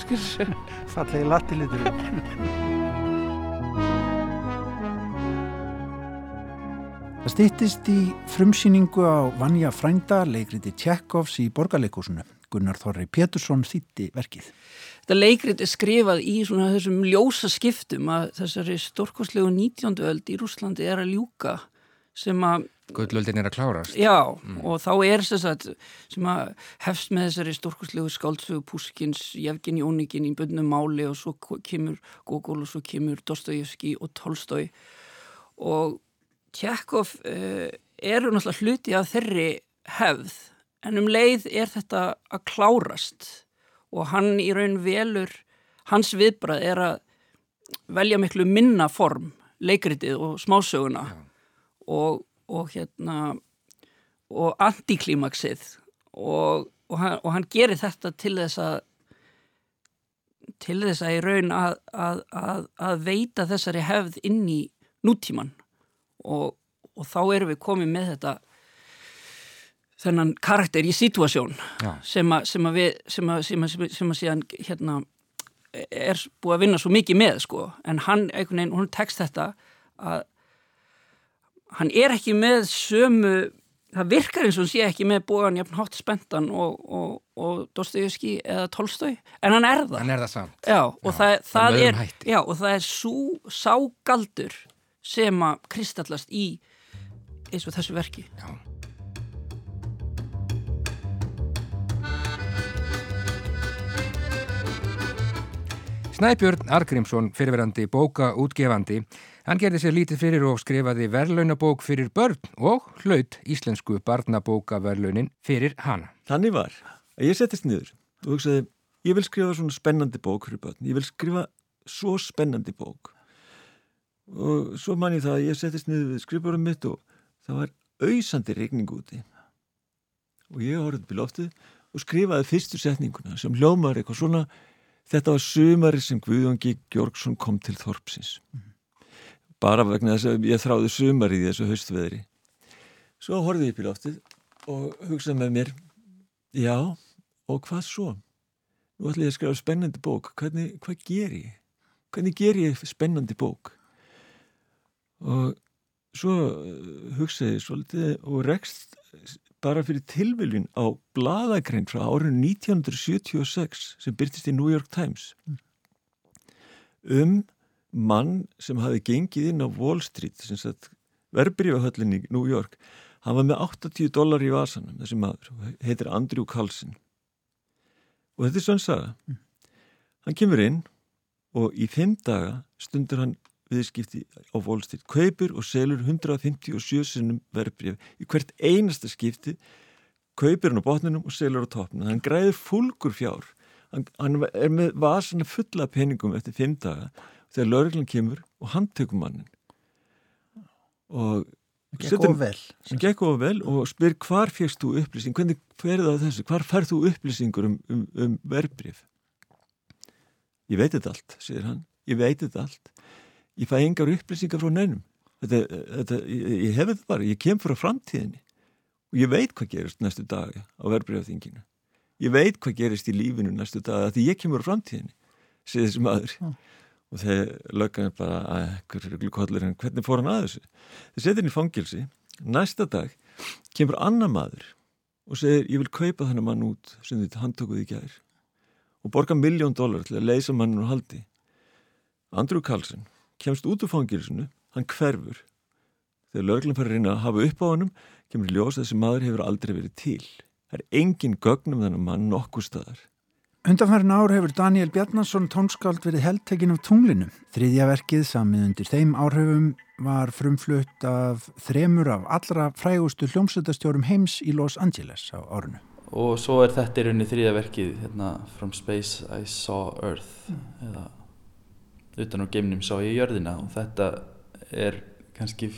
Skilur. Fallegi lattilitið. Það stýttist í frumsýningu á Vanja Frænda, leikriti Tjekkovs í borgarleikúsinu. Gunnar Þorri Pétursson þýtti verkið. Þetta leikrit er skrifað í svona þessum ljósa skiptum að þessari stórkoslegu 19. öld í Rúslandi er að ljúka sem að Gullöldin er að klárast. Já, og þá er þess að sem að hefst með þessari stórkoslegu skáldsögu Puskins, Jefgin Jónikin í bönnum máli og svo kemur Gogol og svo kemur Dostojevski og Tolstói og Tjekov uh, eru náttúrulega hluti af þeirri hefð en um leið er þetta að klárast. Og hann í raun velur hans viðbrað er að velja miklu minna form leikritið og smásöguna og, og hérna og antiklímaksið og, og, og hann gerir þetta til þess að til þess að í raun að, að, að, að veita þessari hefð inn í nútíman og, og þá erum við komið með þetta þennan karakter í situasjón sem að sem að við sem að, sem að, sem að síðan hérna er búið að vinna svo mikið með sko. En hann, einhvern veginn, hún tekst þetta að hann er ekki með sömu það virkar eins og sé ekki með bóðan jafn hátt spentan og, og, og Dostoyevski eða Tolstói en hann er það. Hann er það já, og, já, það, það er, já, og það er svo ságaldur sem að kristallast í eins og þessu verki. Já. Snæbjörn Argrímsson, fyrirverandi bókaútgefandi, hann gerði sér lítið fyrir og skrifaði verðlaunabók fyrir börn og hlaut íslensku barnabókaverðlaunin fyrir hana. Þannig var að ég settist niður og hugsaði, ég vil skrifa svona spennandi bók fyrir börn, ég vil skrifa svo spennandi bók. Og svo man ég það að ég settist niður við skrifbórum mitt og það var auðsandi regning úti. Og ég horfði upp í loftið og skrifaði fyrstu setninguna sem hljómar eitthvað svona Þetta var sumari sem Guðjóngi Gjörgsson kom til Þorpsins. Bara vegna þess að ég þráði sumari í þessu haustveðri. Svo horfið ég upp í loftið og hugsaði með mér, já, og hvað svo? Nú ætla ég að skrifa spennandi bók. Hvernig, hvað ger ég? Hvernig ger ég spennandi bók? Og svo hugsaði ég svolítið og rekst bara fyrir tilviljun á bladagrein frá árun 1976 sem byrtist í New York Times um mann sem hafi gengið inn á Wall Street verbreyfahöllinni í New York hann var með 80 dólar í vasanum þessi maður, heitir Andrew Carlson. Og þetta er svona saga mm. hann kemur inn og í fimm daga stundur hann viðskipti á Wall Street kaupir og selur 157 sinnum verbreyf í hvert einasta skipti kaupir hann á botninum og selur á toppnum. Hann græðir fólkur fjár. Hann, hann er með vasana fulla peningum eftir fimm daga þegar lauruglan kemur og hann tekur mannin og Gekk of vel. Gekk of vel og spyr hvar fegst þú upplýsing, hvernig ferði það þessu, hvar færð þú upplýsingur um, um, um verbreyf? Ég veit þetta allt, segir hann, ég veit þetta allt. Ég fæ engar upplýsingar frá neinum. Þetta, þetta, ég, ég hef þetta bara, ég kem frá framtíðinni. Og ég veit hvað gerist næstu dag á verbreyðaþinginu ég veit hvað gerist í lífinu næstu dag því ég kemur frá framtíðinni segir þessi maður. Mm. Og þeir löggan bara að hvernig fór hann að þessu þeir setja hann í fangilsi næsta dag kemur annar maður og segir ég vil kaupa þennan mann út sem þið handtökuði í gær og borga miljón dólar til að leysa mannum og haldi Andrew Carlson kemst út úr fangilsinu, hann hverfur. Þegar lögleginn fara að reyna að hafa upp á hannum, kemur ljós að þessi maður hefur aldrei verið til. Það er engin gögnum þennan mann nokkuð staðar. Undanfærin ár hefur Daniel Bjarnason tónskáld verið heldtekinn af tunglinu. Þriðja verkið samið undir þeim áhrifum var frumflutt af þremur af allra frægustu hljómsöldastjórum heims í Los Angeles á árunu. Og svo er þetta í rauninni þriðja verkið hérna, From Space I Saw Earth mm. eða utan á geimnum sá ég jörðina og þetta er kannski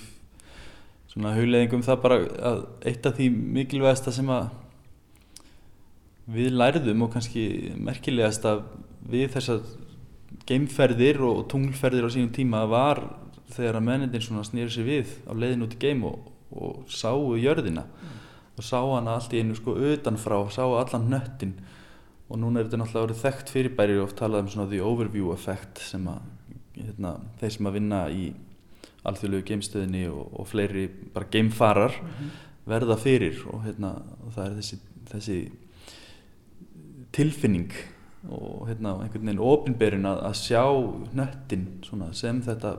svona hugleðingum það bara að eitt af því mikilvægasta sem að við lærðum og kannski merkilegast að við þessar geimferðir og tunglferðir á sínum tíma var þegar að mennindin svona snýri sér við á leiðin út í geim og, og sáu jörðina mm. og sá hana allt í einu sko utanfrá, sá allan nöttin og núna er þetta náttúrulega verið þekkt fyrirbæri og oft talað um svona the overview effect sem að hérna, þeir sem að vinna í alþjóðlegu geimstöðinni og, og fleiri bara geimfarar mm -hmm. verða fyrir og, hérna, og það er þessi, þessi tilfinning og hérna, einhvern veginn ofinberinn að, að sjá nöttin sem þetta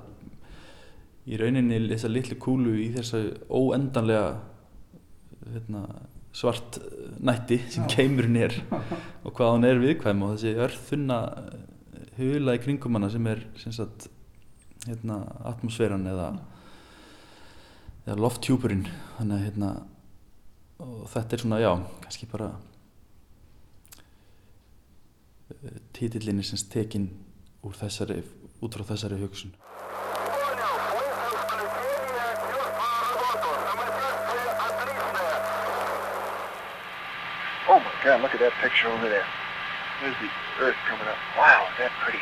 í rauninni þessa litlu kúlu í þessa óendanlega hérna, svart nætti sem keimurinn er og hvað hann er viðkvæm og þessi örþunna hula í kringum hana sem er sem sagt, hérna, atmosféran eða eða lofthjúpurinn. Þannig að hérna þetta er svona, já, kannski bara títillinni sem stekinn úr þessari, út frá þessari hugsun Oh my God, look at that picture over there. There's the earth coming up. Wow, is that pretty.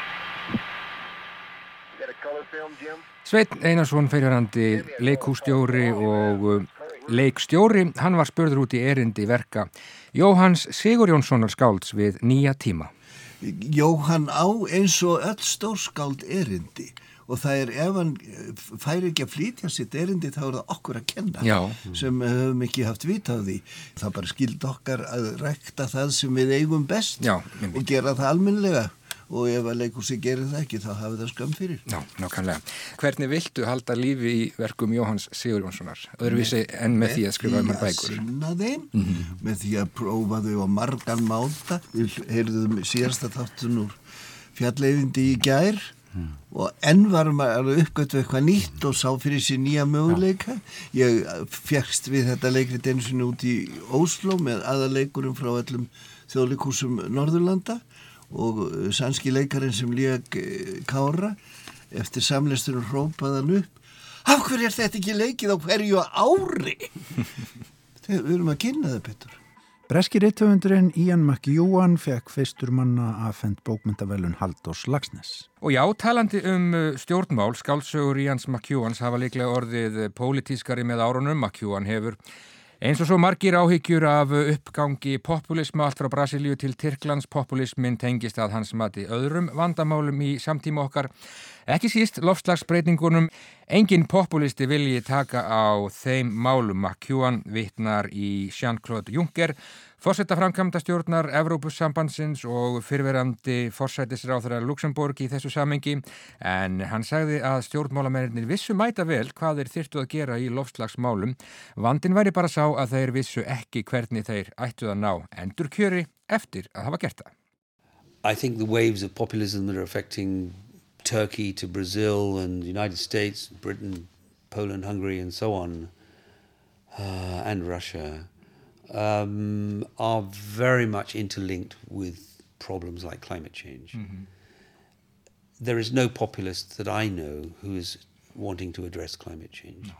You got a color film, Jim? Sveitn Einarsson fyrirhandi leikústjóri og uh, leikstjóri, hann var spörður út í erindi verka Jóhanns Sigur Jónssonar skálds við nýja tíma. Jóhann á eins og öll stórskáld erindi og það er ef hann færi ekki að flytja sitt erindi þá er það okkur að kenna Já. sem höfum ekki haft vita á því. Það bara skild okkar að rekta það sem við eigum best Já, og gera það almennilega og ef að leikursi gerir það ekki þá hafi það skam fyrir Já, nákvæmlega. Hvernig viltu halda lífi í verkum Jóhanns Sigur Jónssonar? Öðruvísi en með því að skrifa um hann bækur. Með því að sinna þeim, Mm -hmm. með því að prófa þau á margan máta. Við heyrðum síðasta þáttun úr fjalleyfindi í gær og enn varum að uppgötu eitthvað nýtt og sá fyrir sér nýja möguleika. Ég fjækst við þetta leikrit einu sinni út í Óslo með aðaleikurum frá öllum þjóðleikúsum Norðurlanda og sannski leikarinn sem lék Kára eftir samleistur og hrópaðan upp Af hverju er þetta ekki leikið á hverju ári? Þegar við erum að kynna það betur. Breski reittöfundurinn Ian McEwan fekk fyrstur manna aðfend bókmyndavelun Haldós Lagsnes. Og já, talandi um uh, stjórnmál, skálsögur Íans McEwans hafa líklega orðið uh, pólitískari með árunum. McEwan hefur eins og svo margir áhyggjur af uppgangi populisma allt frá Brasilíu til Tyrklands. Populismin tengist að hans mati öðrum vandamálum í samtíma okkar. Ekki síst lofslagsbreytingunum. Engin populisti vilji taka á þeim málum. McEwan vittnar í Jean-Claude Juncker, fórsetta framkvæmda stjórnar Evrópussambandsins og fyrverandi fórsætisráþara Luxemburg í þessu samengi. En hann sagði að stjórnmálamennir vissu mæta vel hvað þeir þyrtu að gera í lofslagsmálum. Vandin væri bara sá að þeir vissu ekki hvernig þeir ættu að ná endur kjöri eftir að hafa gert það. I think the waves of populism that are affecting Turkey to Brazil and the United States, Britain, Poland, Hungary, and so on, uh, and Russia, um, are very much interlinked with problems like climate change. Mhm. There is no populist that I know who is wanting to address climate change.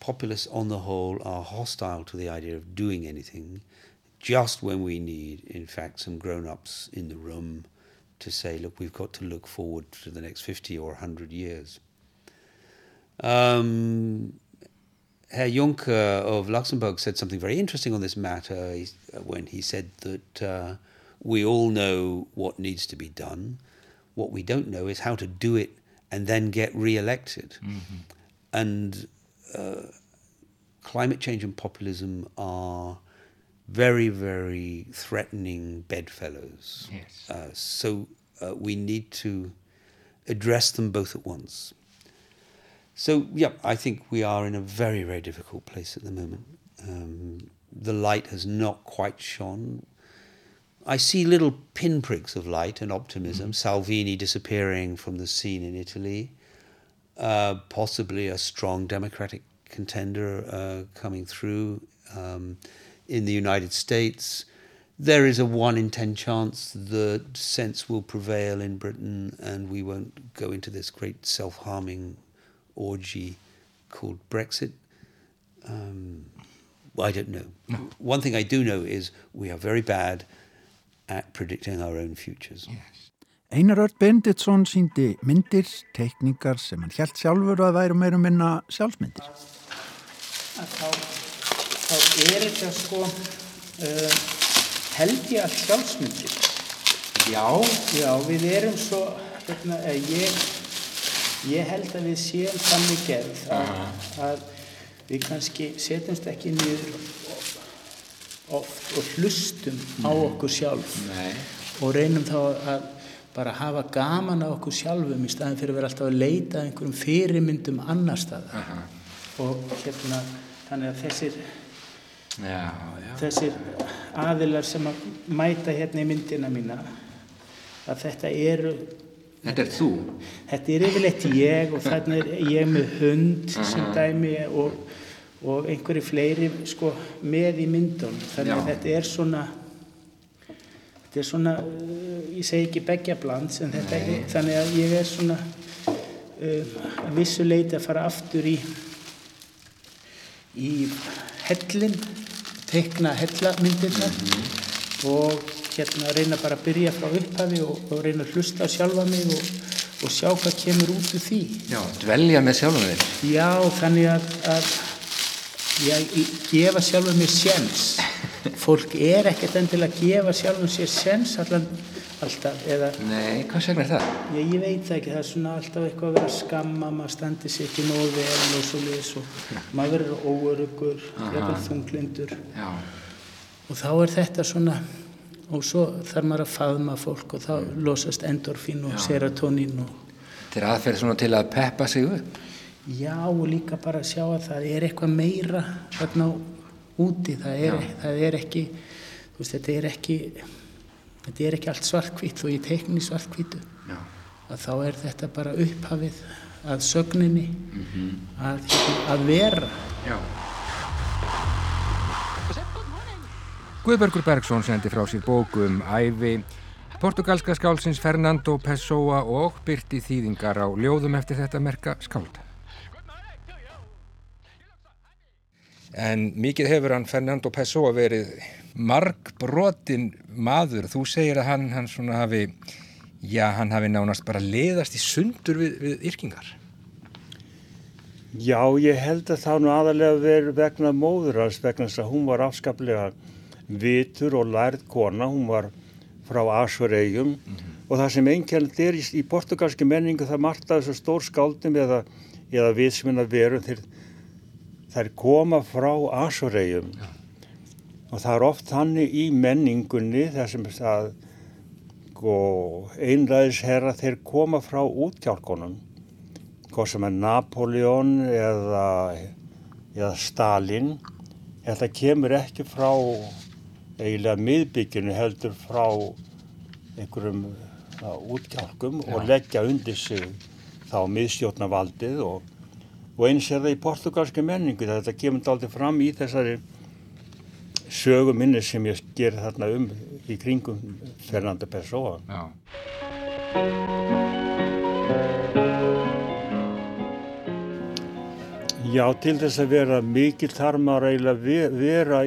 Populists, on the whole, are hostile to the idea of doing anything just when we need, in fact, some grown ups in the room to say, look, we've got to look forward to the next 50 or 100 years. Um, Herr Juncker of Luxembourg said something very interesting on this matter when he said that uh, we all know what needs to be done. What we don't know is how to do it and then get re elected. And uh, climate change and populism are very, very threatening bedfellows. Yes. Uh, so uh, we need to address them both at once. So, yeah, I think we are in a very, very difficult place at the moment. Um, the light has not quite shone. I see little pinpricks of light and optimism. Salvini disappearing from the scene in Italy, uh, possibly a strong democratic contender uh, coming through um, in the United States. There is a one in ten chance that sense will prevail in Britain and we won't go into this great self harming orgy called Brexit. Um, I don't know. One thing I do know is we are very bad at predicting our own futures. Einar Ört Benditsson síndi myndir, teikningar sem hann held sjálfur að væru meira minna sjálfsmyndir. þá, þá er þetta sko uh, held ég allt sjálfsmyndir já, já, við erum svo hérna, eh, ég, ég held að við séum þannig gerð að, að við kannski setjumst ekki niður oft og hlustum á okkur sjálf. Nei. og reynum þá að bara hafa gaman á okkur sjálfum í staðin fyrir að vera alltaf að leita einhverjum fyrirmyndum annar staðar. Og hérna þannig að þessir Já, já. þessir aðilar sem að mæta hérna í myndina mína að þetta eru Þetta er þú? Þetta er yfirleitt ég og þannig er ég með hund sem dæmi og, og einhverju fleiri sko, með í myndun. Þannig að Já. þetta er svona, þetta er svona, ég segi ekki begja er, þannig að ég er svona uh, að vissu leiti að fara aftur í, í hellin, teikna hellamyndirna og hérna reyna bara að byrja frá upphafi og, og reyna að hlusta á sjálfa mig og, og sjá hvað kemur út úr því. Já, dvelja með sjálfum þér. Já, þannig að, að já, í- gefa sjálfum mér séns. Fólk er ekkert endilega að gefa sjálfum sér séns allan, alltaf, eða... Nei, hvað segna er það? Já, ég veit það ekki, það er svona alltaf eitthvað að vera skamma, maður standi sér ekki nógu vel og svo liðs og maður verður óörugur, jafnvel þunglindur. Já. Og þá er þetta svona, og svo þarf maður að faðma fólk og þá losast endorfín og Já. serotonín og Þetta er aðferð svona til að peppa sig upp. Já, og líka bara að sjá að það er eitthvað meira þarna úti, það er, það er ekki, þú veist, þetta er ekki, þetta er ekki allt svartkvít og ég teikni svartkvítu. Já. Að þá er þetta bara upphafið að sögninni, Mhm. að, hérna, að vera. Já. Guðbergur Bergson sendi frá sér bóku um æfi portugalska skálsins Fernando Pessoa og byrti þýðingar á ljóðum eftir þetta merka skálda. En mikið hefur hann Fernando Pessoa verið margbrotin maður. Þú segir að hann, hann svona hafi, já, hann hafi nánast bara liðast í sundur við, við yrkingar. Já, ég held að það nú aðalega verið vegna móður hans, vegna þess að hún var afskaplega vitur og lærð kona, hún var frá Asuregjum og það sem einkjörnd er í, í portugalski menningu það margt að þessu stór skáldum eða, eða viðsminna veru þeir, þær koma frá Asuregjum og það er oft þannig í menningunni þar sem það einræðisherra þeir koma frá útjálkonum hvað sem er Napoleon eða, eða Stalin þetta kemur ekki frá eiginlega miðbygginu heldur frá einhverjum útgjálkum og leggja undir sig þá miðstjórnavaldið og, og eins er það í portugalski menningu þetta kemur aldrei fram í þessari sögu minni sem ég ger þarna um í kringum Fernando Pessoa Já. Já, til þess að vera mikil þarf maður eiginlega ve- vera,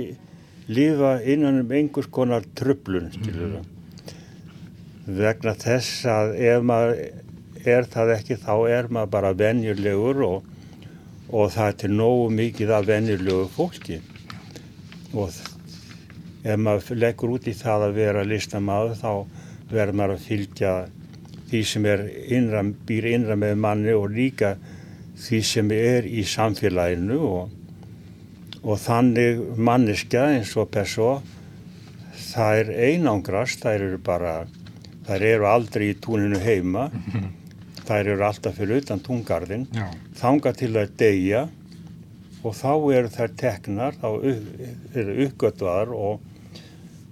lifa innan um einhvers konar tröflun, það. Vegna þess að ef maður er það ekki, þá er maður bara venjulegur og, og það er til nógu mikið af venjulegu fólki. Og ef maður leggur út í það að vera listamaður, þá verður maður að fylgja því sem er innra, býr innra með manni og líka því sem er í samfélaginu og, og þannig manniska eins og persó það er einangrast, það eru bara þær eru aldrei í túninu heima. Þær eru alltaf fyrir utan túngarðin Já. þanga til að deyja og þá eru þær teknar þá eru uppgötvaðar og,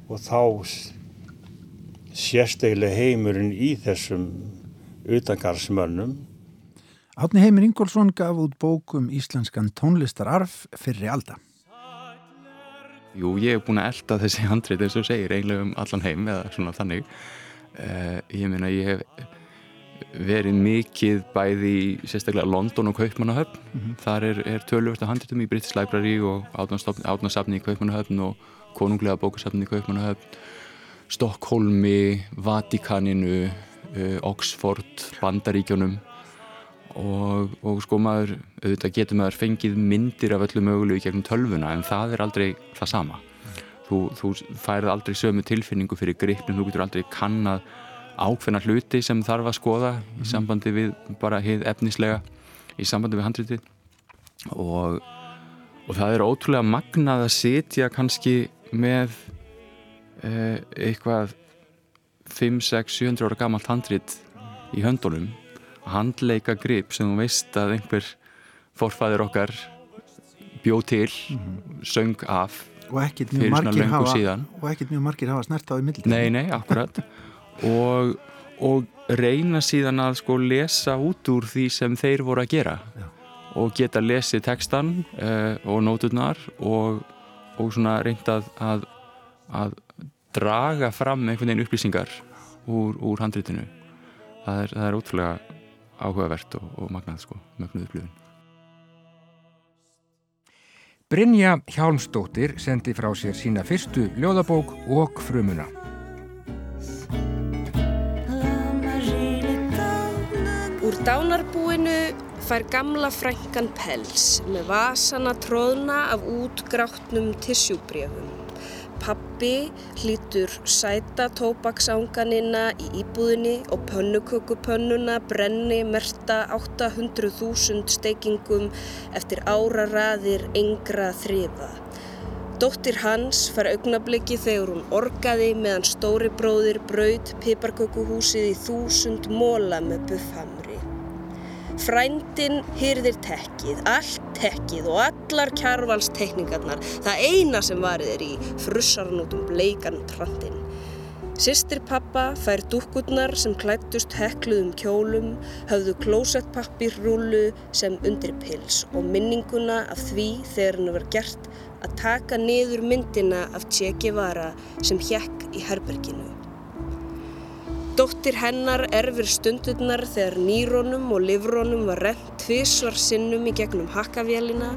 og þá s- sést eiginlega heimurinn í þessum utangarðsmönnum Átni Heimir Ingólfsson gaf út bók um íslenskan tónlistararf fyrir alda. Jú, ég hef búin að elda þessi handrið eins og segir eiginlega um allan heim eða svona þannig. Uh, ég meina ég hef verið mikið bæði í sérstaklega London og Kaupmannahöfn. Mhm. Þar er, er tölvöld að handritum í British Library og átnarsafni í Kaupmannahöfn og konunglega bókasafni í Kaupmannahöfn, Stokkólmi, Vatikaninu, uh, Oxford, Bandaríkjónum og, og sko maður, auðvitað getur maður fengið myndir af öllu mögulegu í gegnum tölvuna en það er aldrei það sama. Þú, þú færið aldrei sömu tilfinningu fyrir gripnum, þú getur aldrei kannad ákveðna hluti sem þarf að skoða í sambandi við bara hið efnislega, í sambandi við handritið. Og, og það er ótrúlega magnað að sitja kannski með eh, eitthvað 5, 6, 700 ára gamalt handrit í höndunum handleika grip sem þú veist að einhver forfæður okkar bjó til, söng af Og ekkert mjög fyrir svona löngu hafa, síðan og ekkert mjög margir hafa snert á í middl. Nei, nei, akkurat og, og reyna síðan að sko lesa út úr því sem þeir voru að gera Já. og geta lesið textan uh, og nóturnar og, og svona reyndað að, að draga fram einhvern veginn upplýsingar úr, úr handritinu það er, það er ótrúlega áhugavert og, og magnað sko, magnuð upplifin Brynja Hjálmsdóttir sendi frá sér sína fyrstu ljóðabók og frumuna Úr dánarbúinu fær gamla frænkan pels með vasana tróðna af útgráttnum tissjúbrjöfum. Pappi hlítur sæta tópaksanganina í íbúðinni og pönnukökupönnuna brenni merta 800.000 steikingum eftir áraraðir yngra þriða. Dóttir hans fær augnabliki þegar hún orgaði meðan stóri bróðir braud piparkökuhúsið í þúsund móla með buffhamri. Frændin hyrðir tekkið, allt tekkið og allar kjarvalstekningarnar, það eina sem varið er í frussarn út um bleikan trandin. Sistir pappa fær dúkkurnar sem klættust hekluðum kjólum, höfðu klósettpappirrúlu sem undir pils og minninguna af því þegar hennu var gert að taka niður myndina af Che Guevara sem hjekk í herberginu. Dóttir hennar erfir stundurnar þegar nýrónum og livrónum var rent tvísvar sinnum í gegnum hakkavélina,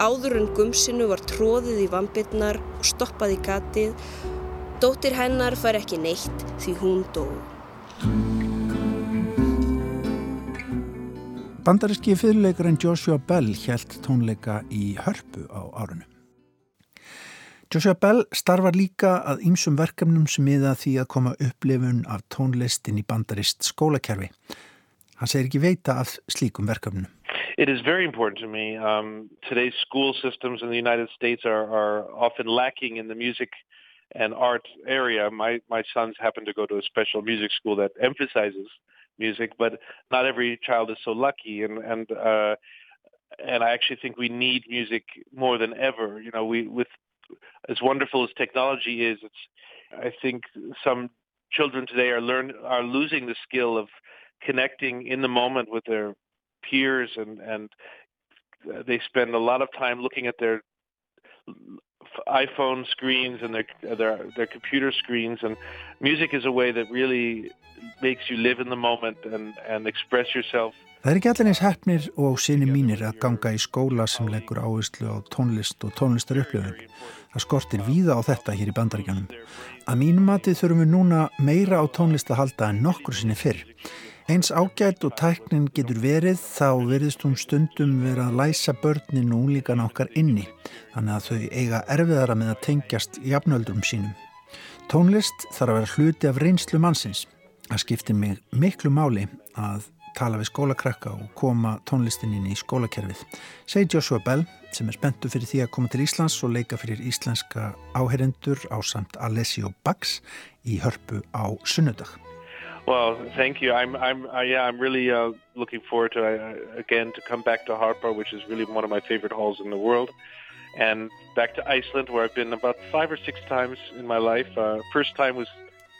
áður en gumsinu var tróðið í vambirnar og stoppað í gatið. Dóttir hennar fær ekki neitt því hún dó. Bandaríski fyrirleikarinn Joshua Bell hjælt tónleika í hörpu á árunum. Joshua Bell starfar líka að ýmsum verkefnum sem miða því að koma upplifun af tónlistin í bandarist skólakerfi. Hann segir ekki veita af slíkum verkefnum. It is very important to me. Um, today's school systems in the United States are, are often lacking in the music and art area. My, my sons happen to go to a special music school that emphasizes music, but not every child is so lucky. And, and, uh, and I actually think we need music more than ever. You know, we, with as wonderful as technology is, it's I think some children today are learn are losing the skill of connecting in the moment with their peers and and uh, they spend a lot of time looking at their iPhone screens and their their their computer screens and music is a way that really makes you live in the moment and and express yourself Það er ekki allir eins hefnir og síni mínir að ganga í skóla sem leggur áherslu á tónlist og tónlistar upplöfun. Það skortir víða á þetta hér í bandaríkjanum. Að mínum matið þurfum við núna meira á tónlist að halda en nokkur sinni fyrr. Eins ágætt og tæknin getur verið þá verðist hún stundum vera að læsa börnin og úlíkan okkar inni þannig að þau eiga erfiðara með að tengjast jafnöldrum sínum. Tónlist þarf að vera hluti af reynslu mannsins. Það skiptir mig miklu máli að tala við skólakrakka og koma tónlistininn í skólakerfið. Segir Joshua Bell sem er spenntu fyrir því að koma til Íslands og leika fyrir íslenska áherendur á samt Alessio Bax í hörpu á sunnudag. Well, thank you. I'm, I'm, uh, yeah, I'm really uh, looking forward to uh, again to come back to Harper, which is really one of my favorite halls in the world, and back to Iceland, where I've been about five or six times in my life. Uh, first time was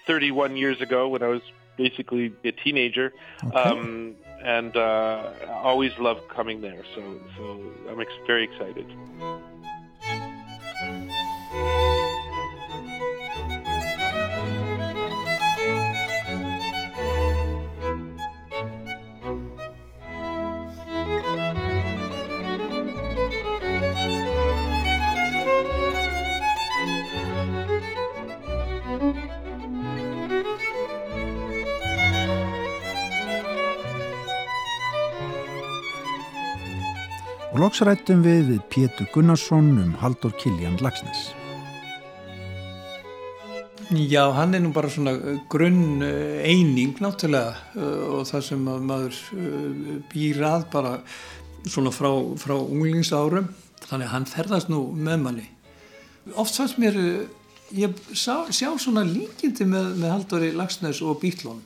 31 years ago when I was basically a teenager. Okay. Um, and uh, I always love coming there. So, so I'm ex- very excited. Og loksrættum við við Pétur Gunnarsson um Haldur Kiljan Lagsnes. Já, hann er nú bara svona grunn eh, eining náttúrulega eh, og það sem maður býr að bara svona frá, frá unglingsárum þannig að hann ferðast nú með manni. Oft fannst mér, ég sá, sjá svona líkindi með, með Halldóri Lagsnes og Bítlón,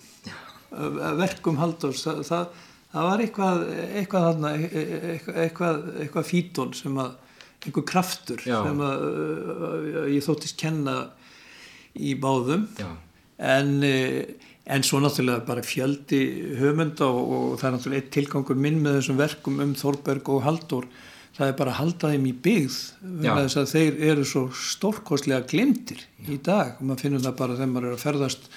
verkum Halldórs, það, það það var eitthvað eitthvað, þarna, e, e, eitthvað, eitthvað, eitthvað fítón sem að einhver kraftur Já. sem að uh, ég þóttist kenna í báðum. Já. en, en svo náttúrulega bara fjöldi höfunda og, og það er náttúrulega eitt tilgangur minn með þessum verkum um Þórberg og Haldur það er bara að halda þeim í byggð þess að þeir eru svo stórkostlega glimtir í dag. Og maður finnur það bara þegar maður er að ferðast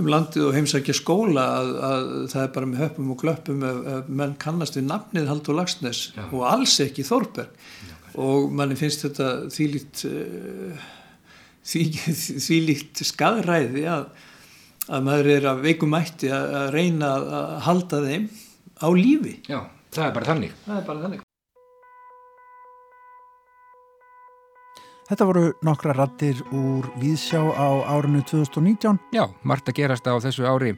um landið og heimsækja skóla að, að það er bara með höpum og glöppum ef menn kannast við nafnið Haldur Lagsnes Já. og alls ekki Þórberg Já. og manni finnst þetta þýlít uh, því, þýlít skadræði að, að maður er að veikumætti að, að reyna að halda þeim á lífi Já, það er bara þannig Það er bara þannig Þetta voru nokkra rattir úr Víðsjá á árinu 2019. Já, margt að gerast á þessu ári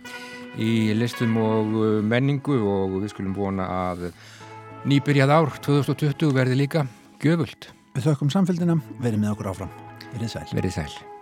í listum og uh, menningu og við skulum vona að nýbyrjað ár 2020 verði líka göfult. Við þökkum samfélgina, verið með okkur áfram. Verið sæl. Verið sæl.